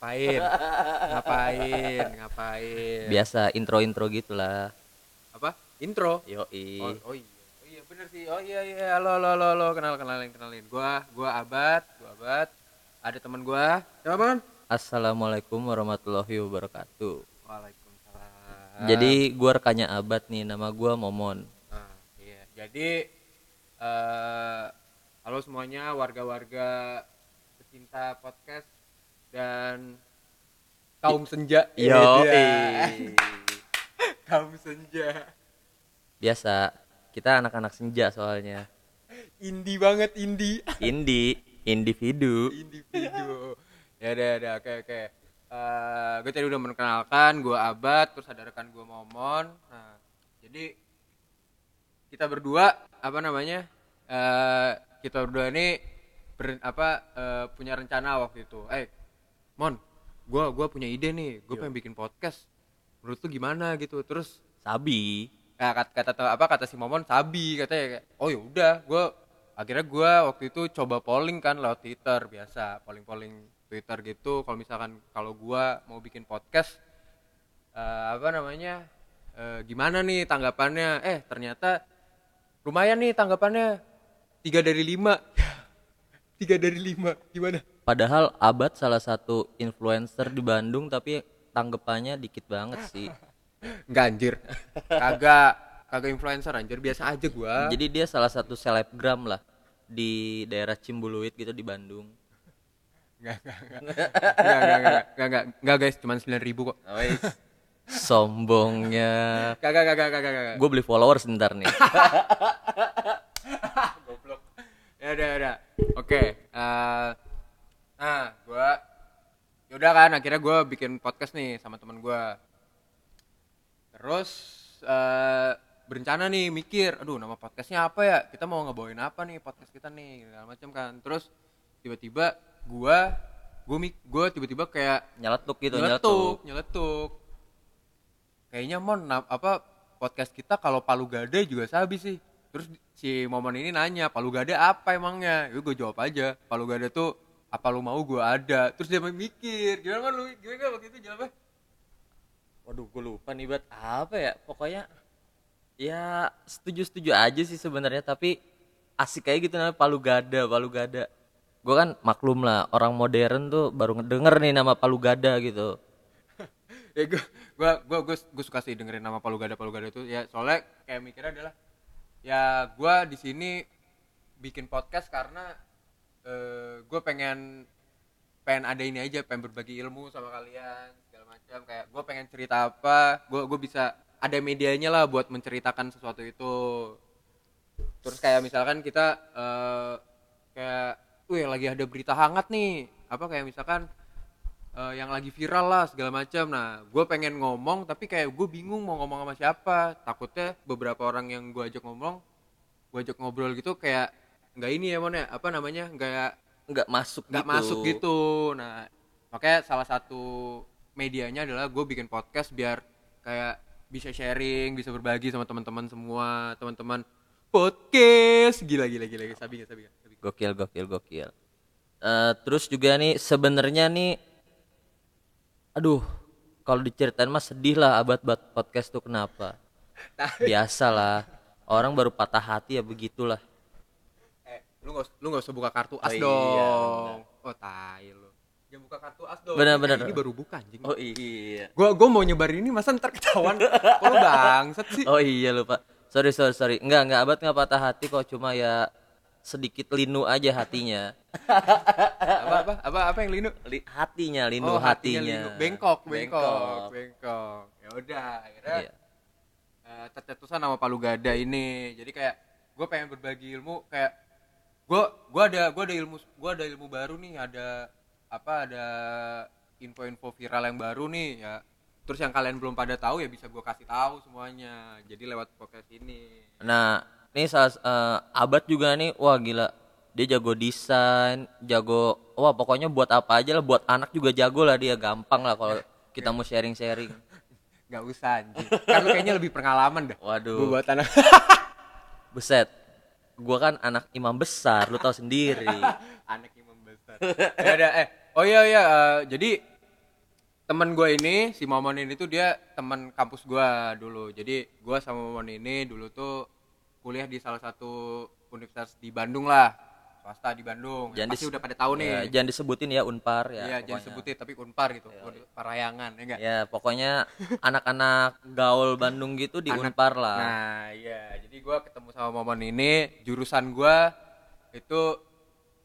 ngapain? Ngapain? Ngapain? Biasa intro-intro gitulah. apa? Intro? Yoi. oh, oh iya. Oh iya bener sih. Oh iya iya. Halo halo halo, halo. kenal kenalin kenalin. Gua gua abad. Gua abad. Ada teman gua. Siapa man Assalamualaikum warahmatullahi wabarakatuh. Waalaikumsalam. Jadi gua rekannya Abad nih, nama gua Momon. Nah, iya. Jadi eh halo semuanya warga-warga pecinta podcast dan kaum senja. Yo, Iya. kaum senja. Biasa kita anak-anak senja soalnya. Indie banget indie. Indi, individu. Individu. ya udah udah oke oke. Eh gue tadi udah mengenalkan gue Abad terus ada rekan gue Momon. Nah, jadi kita berdua apa namanya? eh kita berdua ini ber, apa eh, punya rencana waktu itu. Eh, Mon, gua gua punya ide nih. Gue pengen bikin podcast. Menurut lu gimana gitu? Terus Sabi. Nah, kata, kata apa kata si Momon sabi katanya kayak oh ya udah gue akhirnya gue waktu itu coba polling kan lewat Twitter biasa polling polling Twitter gitu kalau misalkan kalau gue mau bikin podcast eh, apa namanya eh, gimana nih tanggapannya eh ternyata lumayan nih tanggapannya tiga dari lima tiga dari lima gimana Padahal Abad salah satu influencer di Bandung tapi tanggapannya dikit banget sih. Enggak anjir kagak kagak influencer anjir biasa aja gue Jadi dia salah satu selebgram lah di daerah Cimbuluit gitu di Bandung. Enggak, enggak, enggak. Enggak, enggak, enggak, enggak, enggak, enggak, guys, cuma 9000 ribu kok. Sombongnya. Kagak, kagak, kagak, kagak, kagak. Gue beli followers sebentar nih. Goblok. Ya udah, ya udah. Oke, eh, nah, gua yaudah kan akhirnya gua bikin podcast nih sama teman gua. Terus eh berencana nih mikir, aduh nama podcastnya apa ya? Kita mau ngebawain apa nih podcast kita nih, segala macam kan. Terus tiba-tiba gua gua mik gua tiba-tiba kayak Nyeletuk gitu, nyeletuk, nyeletuk. nyeletuk. Kayaknya mon apa podcast kita kalau Palu Gada juga sabi sih. Terus si Momen ini nanya, Palu Gada apa emangnya? Ya gue jawab aja, Palu Gada tuh apa lu mau gue ada. Terus dia mikir, gimana man lu gimana waktu itu jawabnya? Waduh, gue lupa nih buat apa ya? Pokoknya ya setuju-setuju aja sih sebenarnya, tapi asik kayak gitu namanya Palu Gada, Palu Gada. Gue kan maklum lah, orang modern tuh baru ngedenger nih nama Palu Gada gitu. ya gue gue gue gue suka sih dengerin nama Palu Gada Palu Gada itu ya soalnya kayak mikirnya adalah ya gue di sini bikin podcast karena eh gue pengen pengen ada ini aja pengen berbagi ilmu sama kalian segala macam. Kayak gue pengen cerita apa gue gue bisa ada medianya lah buat menceritakan sesuatu itu. Terus kayak misalkan kita eh kayak wih lagi ada berita hangat nih. Apa kayak misalkan eh, yang lagi viral lah segala macam. Nah, gue pengen ngomong tapi kayak gue bingung mau ngomong sama siapa. Takutnya beberapa orang yang gue ajak ngomong, gue ajak ngobrol gitu kayak nggak ini ya mon ya apa namanya nggak Nggak masuk nggak gitu. masuk gitu. Nah, makanya salah satu medianya adalah gue bikin podcast biar kayak bisa sharing, bisa berbagi sama teman-teman semua, teman-teman podcast gila gila gila sabi nggak sabi? Sabi. Gokil, gokil, gokil. Eh, terus juga nih sebenarnya nih, aduh, kalau diceritain mah sedih lah abad bat podcast tuh kenapa? Biasalah, orang baru patah hati ya begitulah. Eh, lu nggak us- lu nggak usah buka kartu as Oh iya, dong. Oh tai lu. Jangan buka kartu as dong. Bener, Ini- bener. Ini baru buka anjing. Oh iya. Gua gua mau nyebarin ini masa ntar ketahuan. Lu bangsat sih? Oh iya lupa. Sorry sorry sorry. Enggak enggak abad nggak patah hati kok cuma ya sedikit linu aja hatinya. apa apa apa apa yang linu? Li- hatinya linu Oh, hatinya. linu. Bengkok, bengkok, Bengkok. bengkok. Ya udah, akhirnya Iya. eh, tercetusan nama Palu Gada ini. Jadi kayak gue pengen berbagi ilmu kayak gue gua ada gua ada ilmu gua ada ilmu baru nih, ada apa ada info-info viral yang baru nih ya. Terus yang kalian belum pada tahu ya bisa gue kasih tahu semuanya. Jadi lewat podcast ini. Nah, ini salah eh, abad juga nih, wah gila. Dia jago desain, jago wah pokoknya buat apa aja lah, buat anak juga jago lah dia, gampang lah kalau kita mau sharing-sharing. Gak usah anjing. Kan lu kayaknya lebih pengalaman dah. Waduh. Gua buat anak. Buset. Gua kan anak imam besar, lu tahu sendiri. anak imam besar. ya udah eh oh iya iya eh, jadi temen gue ini si Momon ini tuh dia temen kampus gue dulu jadi gue sama Momon ini dulu tuh kuliah di salah satu universitas di Bandung lah swasta di Bandung Jangan pasti dis- udah pada tahu nih Ya, jangan disebutin ya Unpar ya. Iya, jangan sebutin tapi Unpar gitu Parayangan ya enggak Ya, pokoknya anak-anak gaul Bandung gitu di Anak- Unpar lah. Nah, iya. Jadi gua ketemu sama Momon ini, jurusan gua itu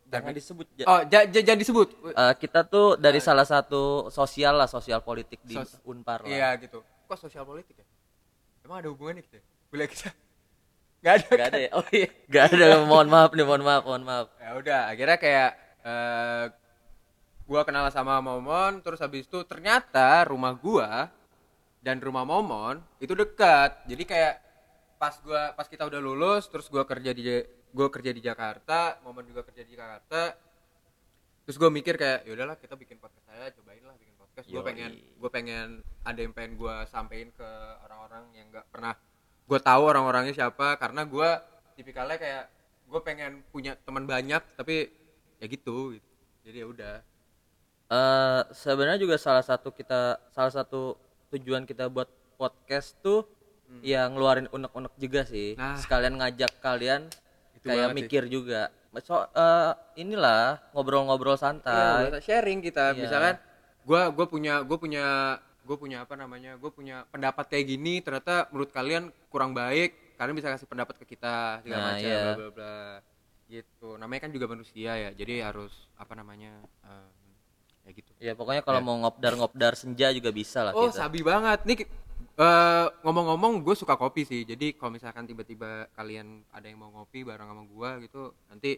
Jangan disebut. ja- Oh, ja- ja- jangan disebut. Eh, kita tuh dari salah satu sosial lah, sosial politik di Sos- Unpar lah. Iya gitu. Kok sosial politik ya? Emang ada hubungannya gitu ya? Kuliah kita? Gak ada. Gak ada ya? Oh iya. Gak ada. mohon maaf nih, mohon maaf, mohon maaf. Ya udah, akhirnya kayak eh gua kenal sama Momon, terus habis itu ternyata rumah gua dan rumah Momon itu dekat. Jadi kayak pas gua pas kita udah lulus, terus gua kerja di gua kerja di Jakarta, Momon juga kerja di Jakarta. Terus gua mikir kayak ya udahlah kita bikin podcast saya, cobain lah bikin podcast. Gua Yoi. pengen gua pengen ada yang pengen gua sampein ke orang-orang yang nggak pernah gua tahu orang-orangnya siapa karena gua tipikalnya kayak gue pengen punya teman banyak tapi ya gitu, gitu. jadi ya udah eh sebenarnya juga salah satu kita salah satu tujuan kita buat podcast tuh yang ngeluarin unek-unek juga sih. Nah. Sekalian ngajak kalian Itu kayak banget sih. mikir juga. So, eh, inilah ngobrol-ngobrol santai. Iya, sharing kita Iya. misalkan gua gua punya gue punya gue punya apa namanya gue punya pendapat kayak gini ternyata menurut kalian kurang baik kalian bisa kasih pendapat ke kita segala Nah, macam iya. bla bla bla. Gitu. Namanya kan juga manusia ya jadi harus apa namanya em, ya gitu. Ya pokoknya kalau mau ngobdar-ngobdar senja juga bisa lah oh kita. sabi banget. Nih eh, ngomong-ngomong gue suka kopi sih. Jadi kalau misalkan tiba-tiba kalian ada yang mau ngopi bareng sama gue gitu nanti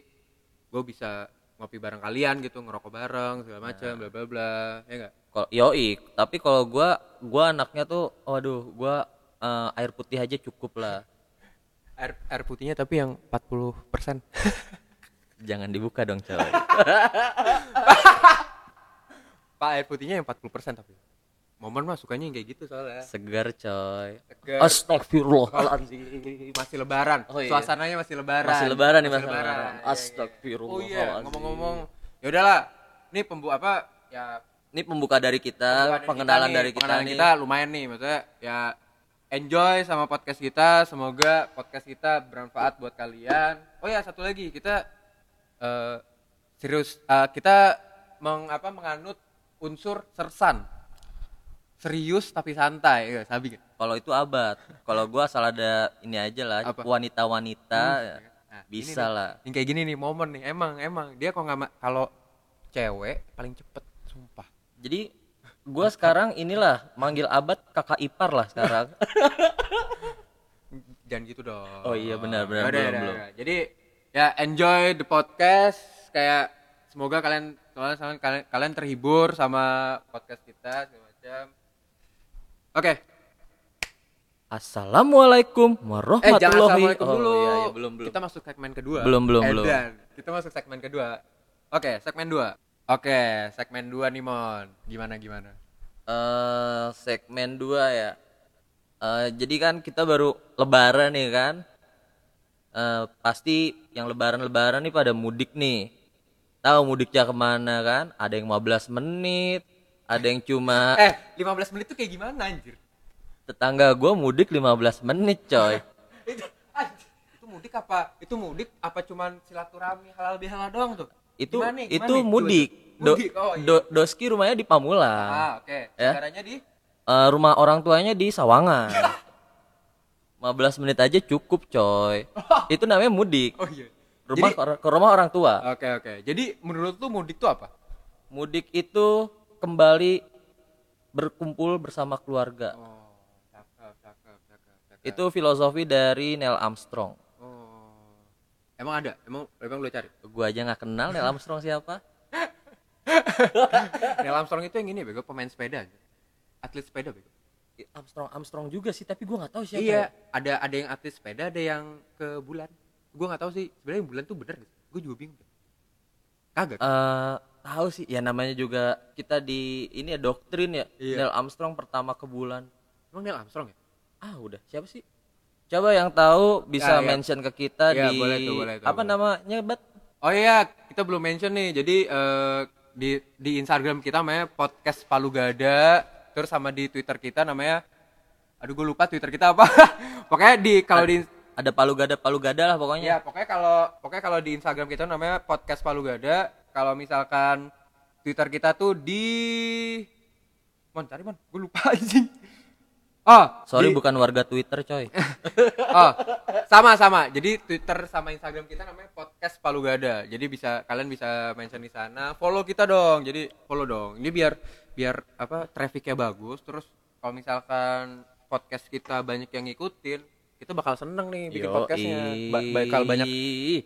gue bisa ngopi bareng kalian gitu ngerokok bareng segala macam bla bla bla. Ya enggak Kalau yoi, tapi kalau gua gua anaknya tuh waduh, gua eh, air putih aja cukup lah. air air putihnya tapi yang 40 persen. Jangan dibuka dong, coy. pak air putihnya yang 40 persen tapi momen mah sukanya yang kayak gitu soalnya Segar, coy. Segar. Astagfirullahaladzim. masih lebaran Oh, iya. suasananya masih lebaran Masih lebaran nih, Masih Mas. lebaran. lebaran. Iya, iya. Astagfirullahaladzim. oh iya ngomong-ngomong ya udahlah ini pembu apa ya Ini pembuka dari kita, Pembukaan pengenalan kita dari kita pengenalan nih. kita lumayan nih maksudnya ya enjoy sama podcast kita semoga podcast kita bermanfaat buat kalian oh ya satu lagi kita eh, serius eh, kita meng, apa menganut unsur sersan serius tapi santai ya sabi kan? Kalau itu abad. Kalau gua asal ada ini aja lah, Apa? wanita-wanita ya, Nah, bisa ini lah. yang kayak gini nih momen nih emang emang dia kok nggak kalau cewek paling cepet sumpah Jadi gua sekarang inilah manggil abad kakak ipar lah sekarang. jangan gitu dong Oh iya, benar, benar, belum, belum. jadi ya enjoy the podcast kayak semoga kalian soalnya kalian, kalian terhibur sama podcast kita segala macam oke Assalamualaikum eh warahmatullahi jangan assalamualaikum Oh, dulu iya, iya, belum belum. kita masuk segmen kedua Belum, belum, belum. Edan. kita masuk segmen kedua oke segmen dua oke segmen dua nih mon gimana gimana eh segmen 2 ya. Eh jadi kan kita baru lebaran nih kan. Eh pasti yang lebaran-lebaran nih pada mudik nih. Tahu mudiknya ke mana kan? Ada yang 15 menit, ada yang cuma eh 15 menit tuh kayak gimana anjir tetangga gua mudik 15 menit coy. itu anjir, itu mudik apa itu mudik apa cuman silaturahmi halal bihalal doang tuh Itu Gimana itu Gimana nih? mudik. Do- mudik oh iya do- doski rumahnya di Pamulang. ah oke Ya. saudaranya di Eh, rumah orang tuanya di Sawangan. 15 menit aja cukup coy. Itu namanya mudik. oh iya Rumah Jadi- ke, ke rumah orang tua. oke oke jadi menurut lu mudik tuh apa Mudik itu kembali berkumpul bersama keluarga. oh cakep cakep cakep, cakep. Itu filosofi dari Neil Armstrong. oh emang ada emang emang lu cari Gua aja nggak kenal Neil Armstrong siapa. Neil Armstrong itu yang ini bego pemain sepeda atlet sepeda bego Armstrong Armstrong juga sih, tapi gua nggak tahu siapa. iya ya. ada ada yang atlet sepeda ada yang ke bulan gua nggak tahu sih sebenarnya bulan tuh bener gak gue juga bingung kagak Eh, tahu sih. Ya namanya juga kita di ini ya doktrin ya. Iya. Neil Armstrong pertama ke bulan. emang Neil Armstrong ya Ah udah siapa sih? Coba yang tahu bisa Ya, ya. mention ke kita Ya, di boleh tuh, boleh tuh, apa boleh. namanya bat? Oh iya, kita belum mention nih. Jadi eh, di di Instagram kita namanya podcast Palu Gada terus sama di Twitter kita namanya aduh gue lupa Twitter kita apa pokoknya di kalau di ada palu gada palu gada lah pokoknya ya pokoknya kalau pokoknya kalau di Instagram kita namanya podcast Palu Gada kalau misalkan Twitter kita tuh di mon cari mon. Gue lupa anjing. Oh sorry di- bukan warga twitter coy. Oh sama sama. Jadi Twitter sama Instagram kita namanya podcast Palu Gada. Jadi bisa kalian bisa mention di sana. Follow kita dong. Jadi follow dong. Ini biar biar apa trafficnya bagus. Terus kalau misalkan podcast kita banyak yang ngikutin kita bakal seneng nih bikin podcastnya. Ba- bakal banyak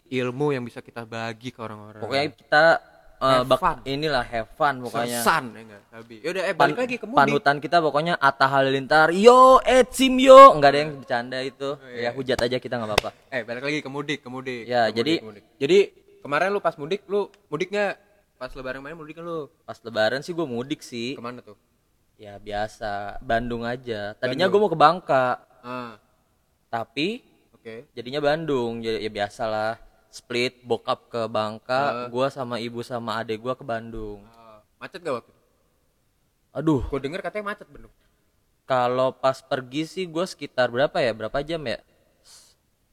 ilmu yang bisa kita bagi ke orang-orang. Pokoknya kita eh, Have fun. inilah have fun pokoknya. Sersan ya enggak. Yaudah eh Pan- balik lagi ke mudik. panutan kita pokoknya Atta Halilintar. Yo Etsim yo. Nggak ada yang bercanda itu. Iya. ya hujat aja kita nggak apa-apa. Eh balik lagi ke mudik, ke mudik. Ya, Ke jadi- mudik, mudik. jadi kemarin lu pas mudik lu mudiknya pas lebaran main mudik kan lu? Pas lebaran sih gue mudik sih. Ke mana tuh? ya biasa. Bandung aja. Tadinya gue mau ke Bangka. Ah, tapi oke. jadinya Bandung ya, ya biasalah split bokap ke Bangka gua sama ibu sama adek gua ke Bandung Ah, macet gak waktu itu? aduh Gue denger katanya macet Bandung. kalau pas pergi sih gua sekitar berapa ya berapa jam ya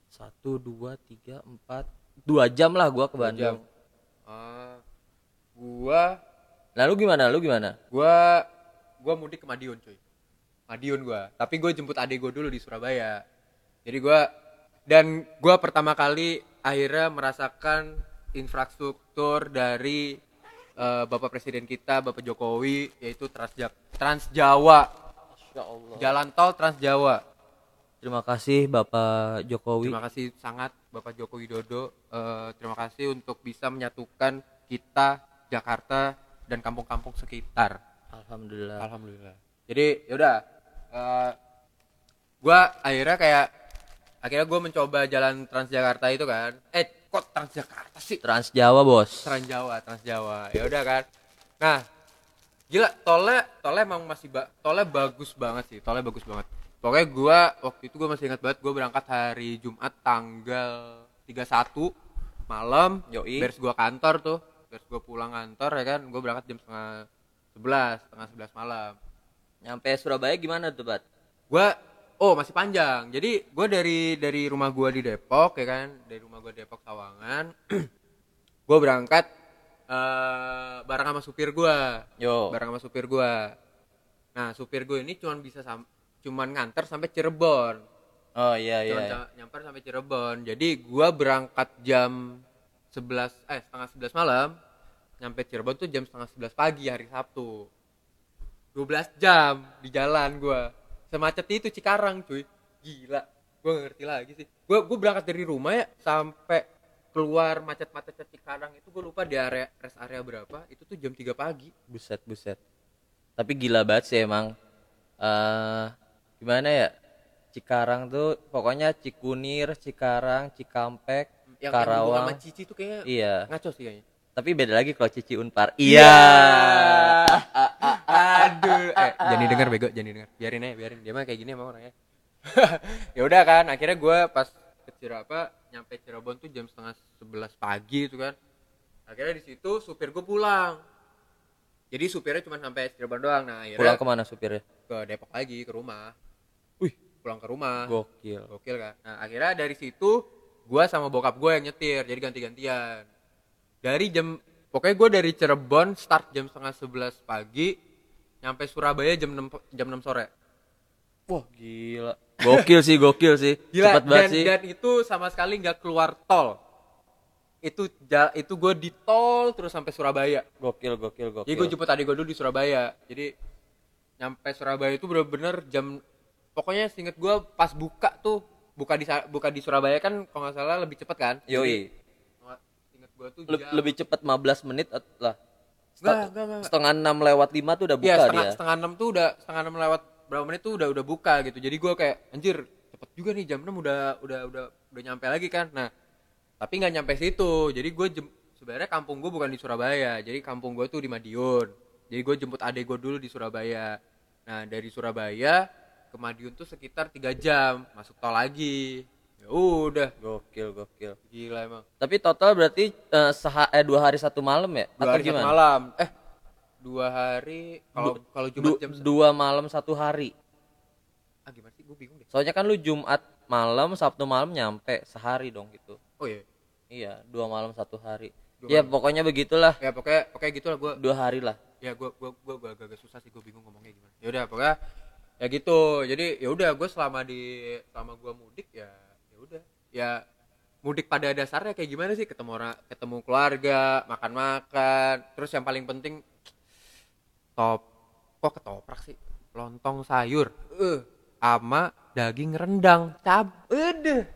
satu dua tiga empat dua jam lah gua ke Bandung Ah, gua lalu gimana lu gimana gua gua mudik ke Madiun cuy. Madiun gua. Tapi gue jemput adik gue dulu di Surabaya. Jadi gua dan gua pertama kali akhirnya merasakan infrastruktur dari eh, Bapak Presiden kita, Bapak Jokowi yaitu Transja Trans Jawa. Allah Jalan tol Trans Jawa. terima kasih Bapak Jokowi Terima kasih sangat Bapak Joko Widodo. Eh, terima kasih untuk bisa menyatukan kita Jakarta dan kampung-kampung sekitar. Alhamdulillah Alhamdulillah. Jadi yaudah, eh gua akhirnya kayak akhirnya gue mencoba jalan Transjakarta itu kan. Eh kok Transjakarta sih? Trans Jawa bos Trans Jawa, Trans Jawa. Ya udah kan. Nah, gila tolnya tolnya emang masih ba tolnya bagus banget sih. Tolnya bagus banget. Pokoknya gua waktu itu gua masih ingat banget gue berangkat hari Jumat tanggal 31 malam. Yoi. Beres gua kantor tuh. Beres gua pulang kantor ya kan. Gue berangkat jam setengah 11, setengah 11 malam. nyampe Surabaya gimana tuh Bat Gua oh masih panjang. Jadi gua dari dari rumah gua di Depok ya kan. Dari rumah di Depok Sawangan. gua berangkat eh bareng sama supir gua. yo bareng sama supir gua. Nah, supir gua ini cuman bisa sam cuman nganter sampai Cirebon. oh iya iya, Cuman iya. nyamper sampai Cirebon. Jadi gua berangkat jam 11 eh setengah 11 malam. Nyampe Cirebon tuh jam setengah 11 pagi hari Sabtu. 12 jam di jalan gua. Semacet itu Cikarang, cuy. Gila. Gua gak ngerti lagi sih. Gua gua berangkat dari rumah ya sampai keluar macet-macet Cikarang itu gue lupa di area rest area berapa. Itu tuh jam 3 pagi. Buset buset. Tapi gila banget sih emang. Eh gimana ya? Cikarang tuh pokoknya Cikunir Cikarang Cikampek yang Karawang. Yang sama Cici tuh kayaknya iya. ngaco sih kayaknya tapi beda lagi kalau Cici Unpar Iya. iya Aduh, eh jangan denger bego, jangan denger. Biarin aja, biarin. Dia mah kayak gini emang orangnya. ya udah kan, akhirnya gue pas ke Cirebon, nyampe Cirebon tuh jam setengah sebelas pagi itu kan. Akhirnya di situ supir gue pulang. Jadi supirnya cuma sampai Cirebon doang. Nah, akhirnya pulang ke mana supirnya ke Depok lagi ke rumah. Wih. pulang ke rumah. gokil Gokil kan. Nah, akhirnya dari situ gua sama bokap gue yang nyetir, jadi ganti-gantian. Dari jam pokoknya gue dari Cirebon start jam setengah sebelas pagi, nyampe Surabaya jam 6 jam 6 sore. wah gila gokil sih gokil sih Gila, cepet banget dan, sih dan itu sama sekali nggak keluar tol. Itu itu gue di tol terus sampai Surabaya. gokil gokil gokil Jadi gue jemput adik gue dulu di Surabaya. Jadi nyampe Surabaya itu bener-bener jam pokoknya seinget gue pas buka tuh buka di buka di Surabaya kan kalau nggak salah lebih cepet kan? yoi Gue tuh jam lebih cepet 15 menit at- lah setengah enam lewat lima tuh udah Iya buka setengah dia setengah enam tuh udah setengah enam lewat berapa menit tuh udah udah buka gitu. Jadi gue kayak anjir cepet juga nih jam 6 udah udah udah udah nyampe lagi kan. Nah tapi nggak nyampe situ. Jadi gue jem, sebenarnya kampung gue bukan di Surabaya. Jadi kampung gue tuh di Madiun. Jadi gue jemput adek gue dulu di Surabaya. Nah dari Surabaya ke Madiun tuh sekitar tiga jam masuk tol lagi. Ya udah Gokil, gokil. gila emang Tapi total berarti eh, seha eh dua hari satu malam ya? dua Atau hari satu gimana? malam eh dua hari kalau kalau Du- jumat jam se- dua malam satu hari. ah gimana sih gue bingung deh Soalnya kan lu Jumat malam, Sabtu malam nyampe sehari dong gitu. oh iya Iya, dua malam satu hari. Dua ya pokoknya begitulah, ya pokoknya pokoknya gitu lah gue dua hari lah. ya gue gue gue gue agak susah sih gue bingung ngomongnya gimana ya udah pokoknya ya gitu jadi ya udah gue selama di selama gue mudik ya ya udah mudik pada dasarnya kayak gimana sih? Ketemu orang ketemu keluarga makan makan terus yang paling penting top kok ketoprak sih? Lontong sayur. Eh. Ama daging rendang. Cab ede.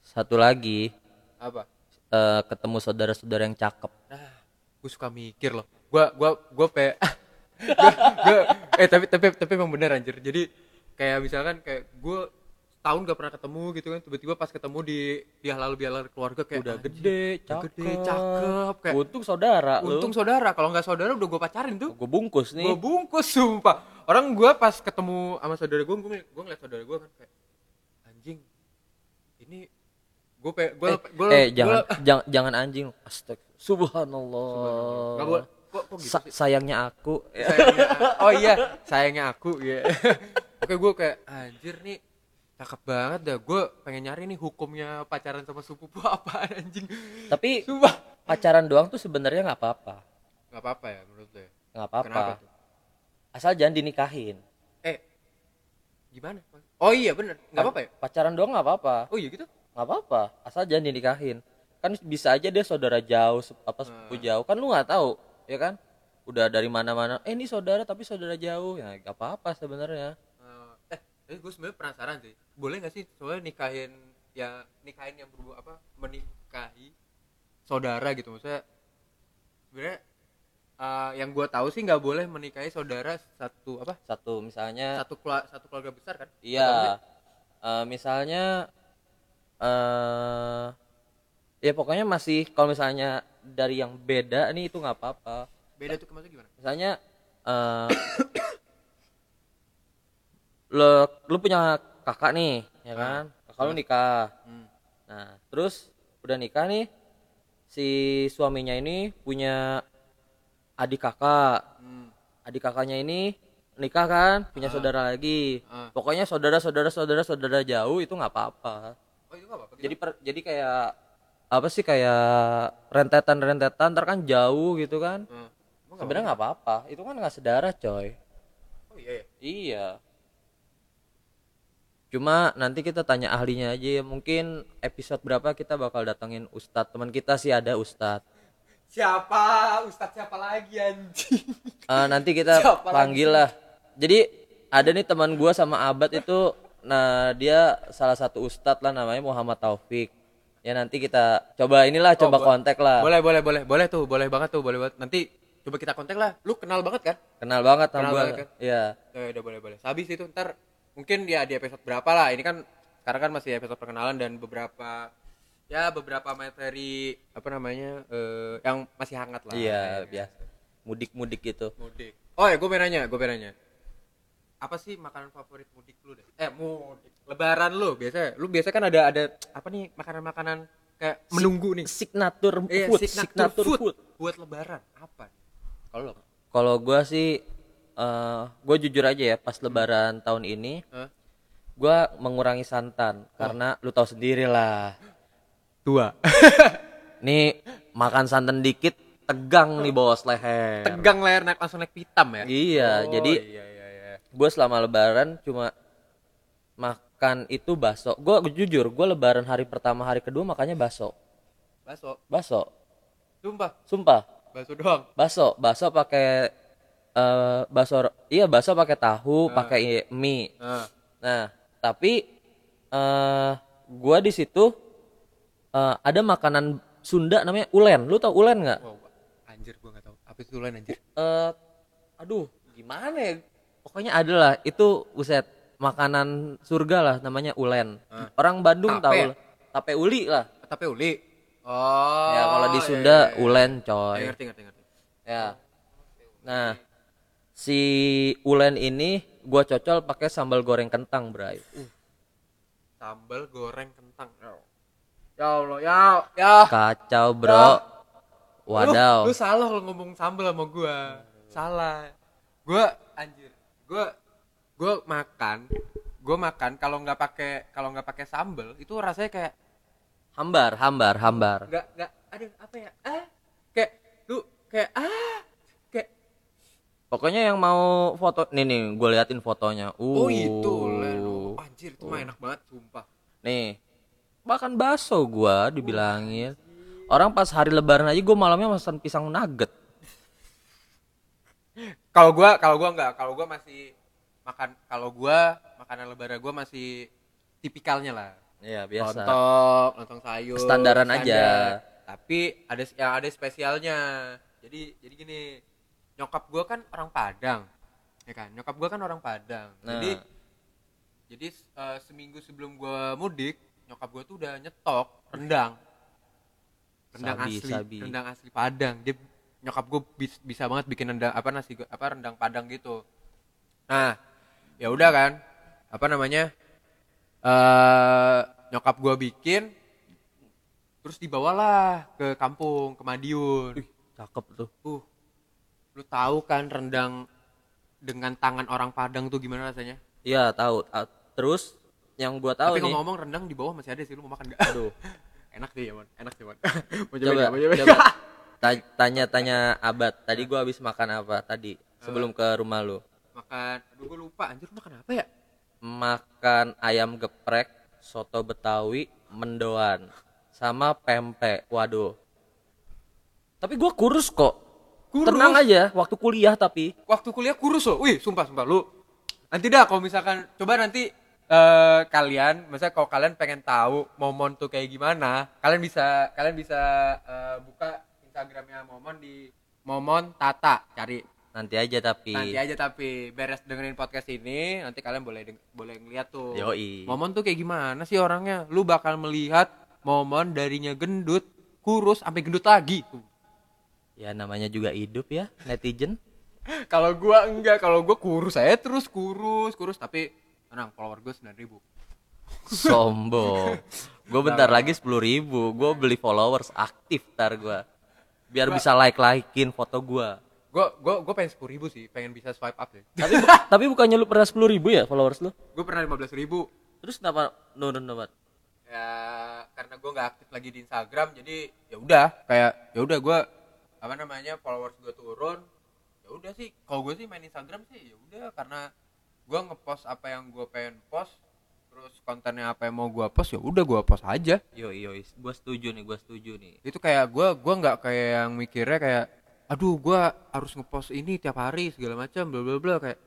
Satu lagi, apa? Eh, ketemu saudara-saudara yang cakep. Nah, gue suka mikir loh. Gua gua gua pe gua, gua- eh tapi tapi tapi emang bener anjir. Jadi kayak misalkan kayak gue tahun gak pernah ketemu gitu kan tiba-tiba pas ketemu di di halal bihalal keluarga kayak Udah gede, cakep. gede cakep kayak Untung saudara untung lu. saudara kalau nggak saudara udah gue pacarin tuh Gue bungkus nih. gue bungkus sumpah orang gue pas ketemu sama saudara gue gue gue ngeliat saudara gue kan kayak anjing ini gue pe gue gue eh jangan jangan jangan anjing. Astag. Subhanallah. Gak boleh. Kok, kok gitu Sa- sih? sayangnya aku. Sayangnya, oh iya, sayangnya aku ya. Oke, gue kayak anjir nih cakep banget dah. Gue pengen nyari nih hukumnya pacaran sama sepupu apa anjing. Tapi Sumpah. pacaran doang tuh sebenarnya nggak apa-apa. Gak apa-apa ya menurut lo ya? Nggak apa-apa. Asal jangan dinikahin. Eh, gimana? Oh iya bener, gak apa-apa ya? Pacaran doang nggak apa-apa. Oh iya gitu? nggak apa-apa asal jangan dinikahin kan bisa aja dia saudara jauh apa sepupu Hmm. jauh kan lu nggak tahu ya kan udah dari mana-mana eh ini saudara tapi saudara jauh ya nggak apa-apa sebenarnya Eh, gue sebenarnya penasaran sih. Boleh gak sih soalnya nikahin ya nikahin yang berhubung apa menikahi saudara gitu. Maksudnya sebenarnya eh, yang gue tahu sih nggak boleh menikahi saudara satu apa? Satu misalnya satu keluarga satu keluarga besar kan? Iya. Eh, misalnya eh ya pokoknya masih kalau misalnya dari yang beda nih itu nggak apa-apa. Beda tuh maksudnya gimana? Misalnya eh lo lu punya kakak nih ya kan? Kakak lu nikah. Hmm. nah terus udah nikah nih si suaminya ini punya adik kakak. Hmm. adik kakaknya ini nikah kan punya saudara lagi. Ah. pokoknya saudara saudara saudara saudara jauh itu nggak apa-apa. Oh itu nggak apa-apa? Gitu? jadi per- jadi kayak apa sih kayak rentetan rentetan ntar kan jauh gitu kan. Hmm. Sebenarnya nggak apa-apa. Itu kan nggak sedarah coy. Oh iya ya? Iya cuma nanti kita tanya ahlinya aja ya mungkin episode berapa kita bakal datengin ustadz? Teman kita sih ada ustadz. Siapa? Ustadz siapa lagi anjing? Eh, nanti kita Siapa lagi? panggil lah. Jadi ada nih teman gua sama abad itu nah dia salah satu ustadz lah namanya Muhammad Taufik. Ya nanti kita coba inilah coba bo- kontak lah. Boleh boleh boleh boleh tuh boleh banget tuh boleh banget. Nanti coba kita kontak lah. Lu kenal banget kan? Kenal banget sama Kenal gua. banget kan? iya. Ya udah boleh boleh. Habis itu ntar mungkin ya di episode berapa lah. Ini kan sekarang kan masih episode perkenalan dan beberapa ya beberapa materi apa namanya eh, yang masih hangat lah. iya biasa mudik-mudik gitu Mudik. Oh ya gue nanya, gue nanya. Apa sih makanan favorit mudik lu deh? Eh mudik. Lebaran lu biasa. Lu biasa kan ada ada apa nih makanan-makanan kayak menunggu nih. signature Iya, food signature signature food. food buat lebaran apa? Kalau kalau gua sih eh gua jujur aja ya pas lebaran tahun ini Hah? gua mengurangi santan karena lu tahu sendiri lah Tua. nih makan santan dikit tegang nih bos leher Tegang leher naik langsung naik pitam ya. iya Oh, jadi iya iya iya. gue selama lebaran cuma makan itu bakso gue jujur gue lebaran hari pertama hari kedua makannya bakso Bakso. bakso Sumpah, sumpah bakso doang. bakso bakso pakai eh bakso iya bakso pakai tahu pakai mie Nah, nah tapi eh gua di situ eh, ada makanan Sunda namanya ulen lu tau ulen nggak wow, anjir gua nggak tahu. Apa itu lain anjir? eh aduh gimana ya pokoknya ada lah itu uset makanan surga lah namanya ulen orang Bandung Tape tahu ya? lah tape uli lah Tape uli. Oh. ya kalau di iya, Sunda iya, iya. ulen Ya, coy ngerti ngerti ngerti. ya nah si ulen ini gua cocol pakai sambal goreng kentang bray. Sambal goreng kentang. Ya Allah. Ya ya Kacau, Bro. Lu, Wadaw. lu salah kalau ngomong sambal sama gua. Salah. Gua anjir. Gua gua makan gua makan kalau nggak pakai kalau nggak pakai sambal itu rasanya kayak Hambar, hambar, hambar. nggak nggak ada apa ya? Ah? Kayak lu kayak ah? kayak Pokoknya yang mau foto nih nih, gue liatin fotonya. Uh. oh itu. Oh, anjir itu mah enak banget sumpah Nih, makan bakso gua dibilangin. Orang pas hari lebaran aja gue malamnya pesan pisang nugget. kalau gua kalau gua nggak kalau gua masih makan kalau gua makanan lebaran gua masih tipikalnya lah Iya, biasa. lontong lontong sayur Standaran standar. aja. tapi ada yang ada spesialnya jadi jadi gini nyokap gua kan orang Padang ya kan? Nyokap gua kan orang Padang. Nah. jadi jadi eh, seminggu sebelum gua mudik nyokap gua tuh udah nyetok rendang. Rendang Sabi, asli sabi. rendang asli Padang. Dia nyokap gua bis- bisa banget bikin rendang apa nasi apa rendang Padang gitu. Nah ya udah kan? Apa namanya? Eh nyokap gua bikin terus dibawalah ke kampung ke Madiun. Ih, cakep tuh. uh lu tahu kan rendang dengan tangan orang Padang tuh gimana rasanya Iya, tahu. Ah, Terus yang gua tahu tapi nih. ngomong-ngomong rendang di bawah masih ada sih lu mau makan gak Aduh. enak sih ya mon enak sih mon mau coba, coba coba. Ta- Tanya-tanya Abad. Tadi gua habis makan apa tadi sebelum ke rumah lu? makan aduh gue lupa anjir lu makan apa ya Makan ayam geprek, soto Betawi, mendoan, sama pempek. Waduh. Tapi gua kurus kok. Kurus? Tenang aja, waktu kuliah tapi. waktu kuliah kurus loh wih sumpah sumpah lu nanti dah kalau misalkan coba nanti eh kalian misalnya kalau kalian pengen tahu momon tuh kayak gimana kalian bisa kalian bisa eh, buka instagramnya momon di momon tata cari Nanti aja tapi. nanti aja tapi beres dengerin podcast ini nanti kalian boleh boleh ngeliat tuh Yoi. momon tuh kayak gimana sih orangnya lu bakal melihat momon darinya gendut kurus sampai gendut lagi tuh Ya namanya juga hidup ya, netizen. kalau gua enggak kalau gua kurus saya terus kurus kurus tapi tenang follower gua sembilan ribu Sombong. Gue bentar lagi sepuluh ribu. Gue beli followers aktif tar gue. Biar bisa like likein foto gue. gua gua gua pengen sepuluh ribu sih pengen bisa swipe up deh Tapi tapi bukannya lu pernah sepuluh ribu ya followers lu? gua pernah lima belas ribu Terus kenapa nurun dapat? ya karena gua nggak aktif lagi di Instagram jadi ya udah kayak ya udah gua apa namanya followers gua turun ya udah sih. Kalau gue sih main Instagram sih ya udah. Karena gua ngepost apa yang gua pengen post terus kontennya apa yang mau gua post ya udah gua post aja. Yo yo, gue setuju nih, gue setuju nih. itu kayak gua gua nggak kayak yang mikirnya kayak aduh gua harus ngepost ini tiap hari segala macam bla bla bla. Kayak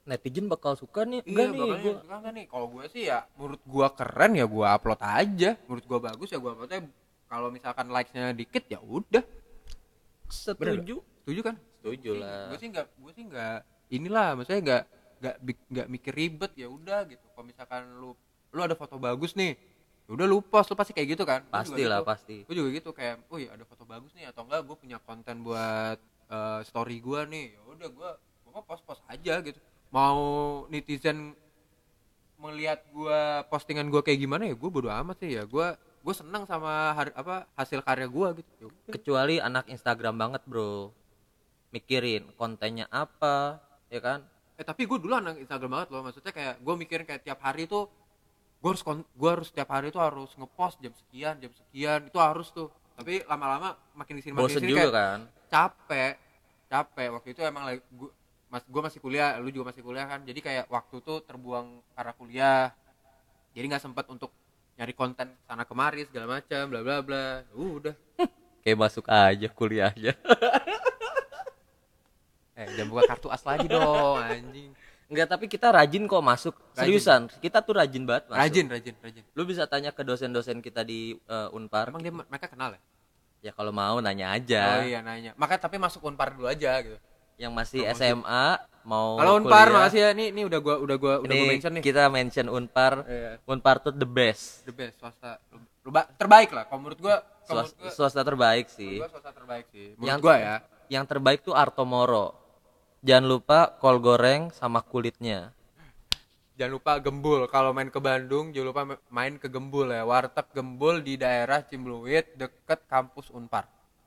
Netizen bakal suka nih. iya Enggak nih, gua. suka nggak nih? Kalau gue sih ya menurut gua keren ya gua upload aja. Menurut gua bagus ya gua uploadnya. Kalau misalkan likesnya dikit ya udah setuju. setuju kan Setuju lah. gue sih nggak gue sih nggak inilah maksudnya nggak nggak nggak mikir ribet ya udah gitu kalau misalkan lu lu ada foto bagus nih ya udah lu post lu pasti kayak gitu kan Pasti lah, gitu. pasti. gue juga gitu kayak oh iya ada foto bagus nih atau enggak gue punya konten buat eh, story gue nih ya udah gue gue post post aja gitu mau netizen melihat gue postingan gue kayak gimana ya gue bodo amat sih ya gue gue senang sama har- apa hasil karya gue gitu Ya. Kecuali anak Instagram banget, Bro. Mikirin kontennya apa, ya kan? eh tapi gue dulu anak Instagram banget loh maksudnya kayak gue mikirin kayak tiap hari tuh gue harus gue harus tiap hari tuh harus ngepost jam sekian jam sekian itu harus tuh tapi lama-lama makin di sini makin Bosen sini juga kayak kan? capek capek waktu itu emang lagi gua, mas gue masih kuliah lu juga masih kuliah kan jadi kayak waktu tuh terbuang karena kuliah jadi nggak sempat untuk nyari konten sana kemari segala macam bla bla bla uh, udah Kayak masuk aja kuliahnya. eh jangan buka kartu as lagi dong anjing Enggak, tapi kita rajin kok masuk. Seriusan, kita tuh rajin banget masuk. rajin rajin rajin Lu bisa tanya ke dosen-dosen kita di eh, Unpar. emang dia mereka kenal ya Ya kalau mau nanya aja. oh iya nanya maka tapi masuk unpar dulu aja gitu Yang masih. SMA mau kalau unpar kuliah. makasih ya nih nih udah gua udah gua udah Ini gua mention nih kita mention Unpar. Iya. Unpar tuh the best. the best swasta Lu- ba- terbaik lah kalau menurut gua kalau Swasta, gua, swasta terbaik sih. gua swasta terbaik sih menurut Yang gua ya Yang terbaik tuh Artomoro. Jangan lupa kol goreng sama kulitnya. jangan lupa Gembul kalau main ke Bandung jangan lupa ma- main ke Gembul ya warteg Gembul di daerah Cimbluit deket kampus Unpar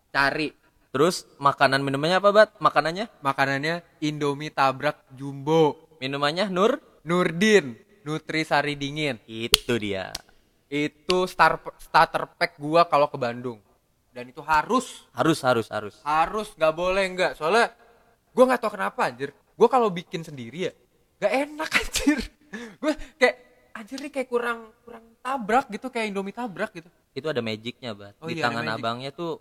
cari Terus makanan minumannya apa, Bat? Makanannya? makanannya Indomie tabrak jumbo Minumannya Nur? Nurdin Nutrisari dingin Itu dia. itu star starter pack gua kalau ke Bandung dan itu harus Harus harus harus. harus nggak boleh nggak soalnya gua nggak tahu kenapa anjir gua kalau bikin sendiri ya nggak enak anjir gue kayak anjir nih kayak kurang kurang tabrak gitu kayak Indomie tabrak gitu Itu ada magicnya, Bat. Oh Di iya, tangan abangnya tuh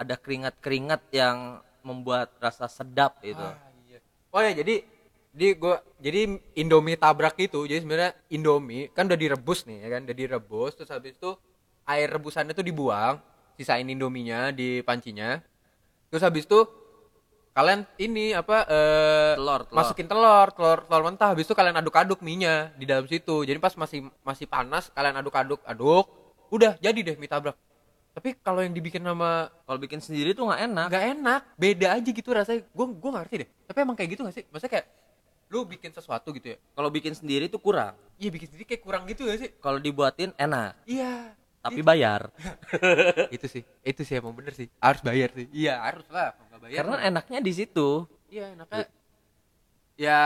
ada keringat-keringat yang membuat rasa sedap itu. Ah, iya. oh ya jadi di gua jadi Indomie tabrak itu jadi sebenarnya Indomie kan udah direbus nih ya kan udah direbus terus habis itu air rebusannya tuh dibuang sisain Indominya di pancinya terus habis itu kalian ini apa eh, Telur, telur. masukin telur telur telur mentah habis itu kalian aduk-aduk minyak di dalam situ jadi pas masih masih panas kalian aduk-aduk aduk udah jadi deh mie tabrak tapi kalau yang dibikin sama Kalau bikin sendiri tuh nggak enak. nggak enak. Beda aja gitu rasanya. Gue gue ngerti deh. Tapi emang kayak gitu gak sih? Maksudnya kayak lu bikin sesuatu gitu ya? Kalau bikin sendiri tuh kurang. iya bikin sendiri kayak kurang gitu gak sih? Kalau dibuatin enak, iya. Tapi bayar. itu sih. Itu sih emang bener sih. Harus bayar sih. Iya harus lah. Kalau nggak bayar Karena mah- enaknya di situ. iya enaknya ya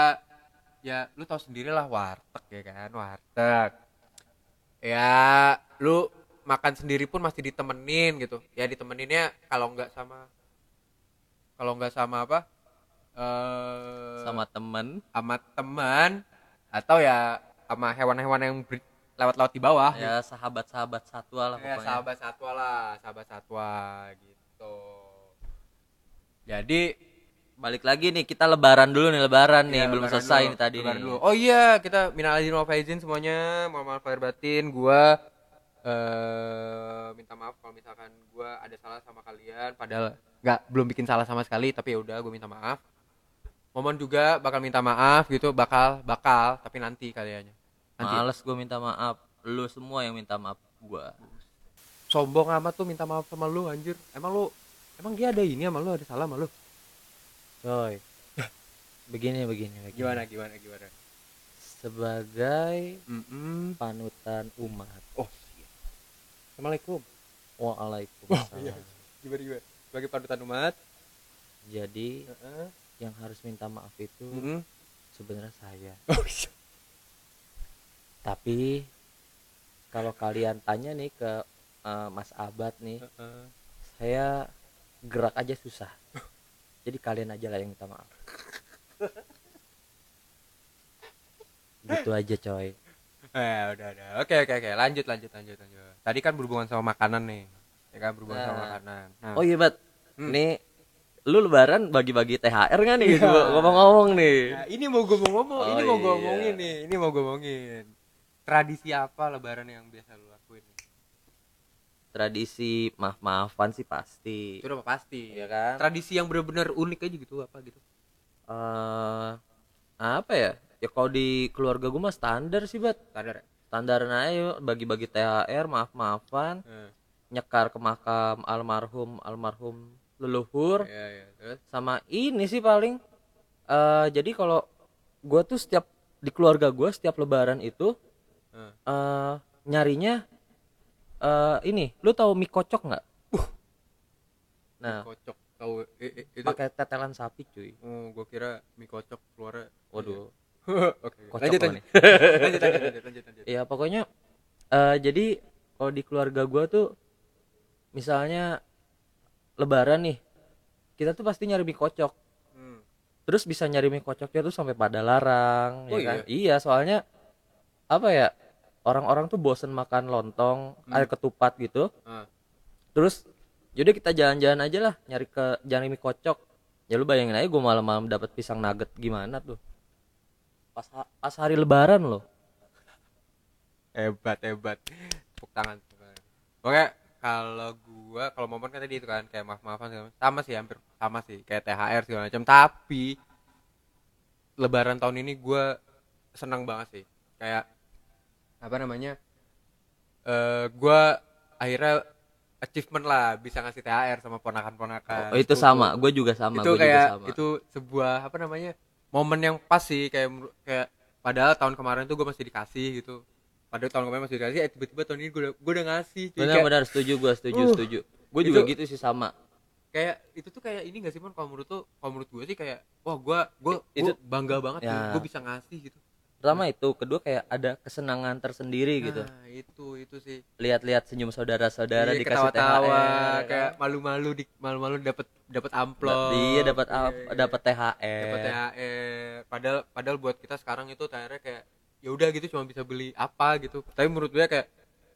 ya lu tau sendiri lah warteg ya kan warteg. Ya lu makan sendiri pun masih ditemenin gitu ya ditemeninnya kalau nggak sama kalau nggak sama apa eh sama temen sama teman atau ya sama hewan-hewan yang lewat-lewat di bawah ya sahabat-sahabat satwa lah ya pokoknya. sahabat satwa lah sahabat satwa gitu jadi Balik lagi nih kita lebaran dulu nih lebaran nih Iya, belum lebaran selesai dulu, nih tadi lebaran nih. dulu. Oh iya, kita minal aidin wal faizin semuanya. Mohon maaf lahir batin. Gua eh minta maaf kalau misalkan gua ada salah sama kalian padahal nggak belum bikin salah sama sekali tapi ya udah gue minta maaf. Momon juga bakal minta maaf gitu, bakal bakal tapi nanti kaliannya. Nanti. Males gue minta maaf. Lu semua yang minta maaf gua. Sombong amat tuh minta maaf sama lu anjir. Emang lu emang dia ada ini sama lu, ada salah sama lu? Coy. begini begini begini. Gimana gimana gimana? Sebagai Mm panutan umat. Oh, iya. Assalamualaikum. Waalaikumsalam. iya. Gimana gimana? Sebagai panutan umat. Jadi Heeh. yang harus minta maaf itu Mm-mm. sebenarnya saya. Oh iya. Tapi kalau kalian tanya nih ke eh, Mas Abad nih, Heeh. saya gerak aja susah. Jadi kalian aja lah yang minta maaf. gitu aja coy. Eh, udah udah. Oke oke oke. Lanjut lanjut lanjut lanjut. Tadi kan berhubungan sama makanan nih. Ya kan berhubungan sama Nah. makanan. Nah, Oh iya bat, Hmm. nih lu lebaran bagi-bagi THR nggak nih? Iya. Gua Ngomong-ngomong nih. Nah, ini mau gue ngomong, Oh, ini mau gue iya. ngomongin nih. Ini mau gue ngomongin. Tradisi apa lebaran yang biasa lu lakuin? Tradisi maaf-maafan sih pasti. Itu udah pasti. Iya kan? Tradisi yang benar-benar unik aja gitu apa gitu. Eh apa ya? Ya kalau di keluarga gue mah standar sih bat. Ya? Standar aja yuk, bagi-bagi THR, maaf-maafan, Eh, nyekar ke makam almarhum almarhum leluhur. Iya iya. Terus? sama ini sih paling eh jadi kalau gue tuh setiap di keluarga gue setiap lebaran itu Eh. eh nyarinya eh ini lu tahu mie kocok nggak nah Kocok. Tahu eh, eh, itu pakai tetelan sapi cuy Oh, gue kira mie kocok keluar. waduh Oke. Kocok lanjut lanjut. lanjut lanjut lanjut lanjut lanjut. ya pokoknya eh jadi kalau di keluarga gue tuh misalnya lebaran nih kita tuh pasti nyari mie kocok Hmm. terus bisa nyari mie kocoknya tuh sampai pada larang Oh ya kan iya soalnya apa ya orang-orang tuh bosen makan lontong Hmm. air ketupat gitu Ah. terus yaudah kita jalan-jalan aja lah nyari ke nyari mie kocok ya lu bayangin aja gue malam-malam dapat pisang nugget gimana tuh pas ha- pas hari lebaran loh. Hebat hebat. Tepuk tangan oke kalau gua kalau momon kan tadi itu kan kayak maaf maafan segala macam. sama sih hampir sama sih. Kayak thr segala macam. Tapi lebaran tahun ini gua senang banget sih. Kayak apa namanya eh gua akhirnya achievement lah bisa ngasih thr sama ponakan-ponakan. Oh, itu sama. Gue juga sama. Itu gua kayak juga sama. itu sebuah apa namanya momen yang pas sih kayak kayak padahal tahun kemarin tuh gue masih dikasih gitu. Padahal tahun kemarin masih dikasih eh tiba-tiba tahun ini gue udah gue udah ngasih Cuy. Kayak- benar-benar setuju gua setuju Uh, setuju. Gue juga itu- gitu sih sama. Kayak itu tuh kayak ini gak sih mon? Kalau menurut tuh kalau menurut gue sih kayak wah gue gue Itu- bangga banget Ya. gue bisa ngasih gitu pertama itu kedua kayak ada kesenangan tersendiri gitu. nah itu itu sih. Lihat-lihat senyum saudara-saudara Iya, dikasih ketawa-tawa THR kayak kan. malu-malu di malu-malu dapat dapat amplop. Iya dapat Iya, iya. dapat THR dapat THR padahal padahal buat kita sekarang itu THR kayak ya udah gitu cuma bisa beli apa gitu. Tapi menurut gue kayak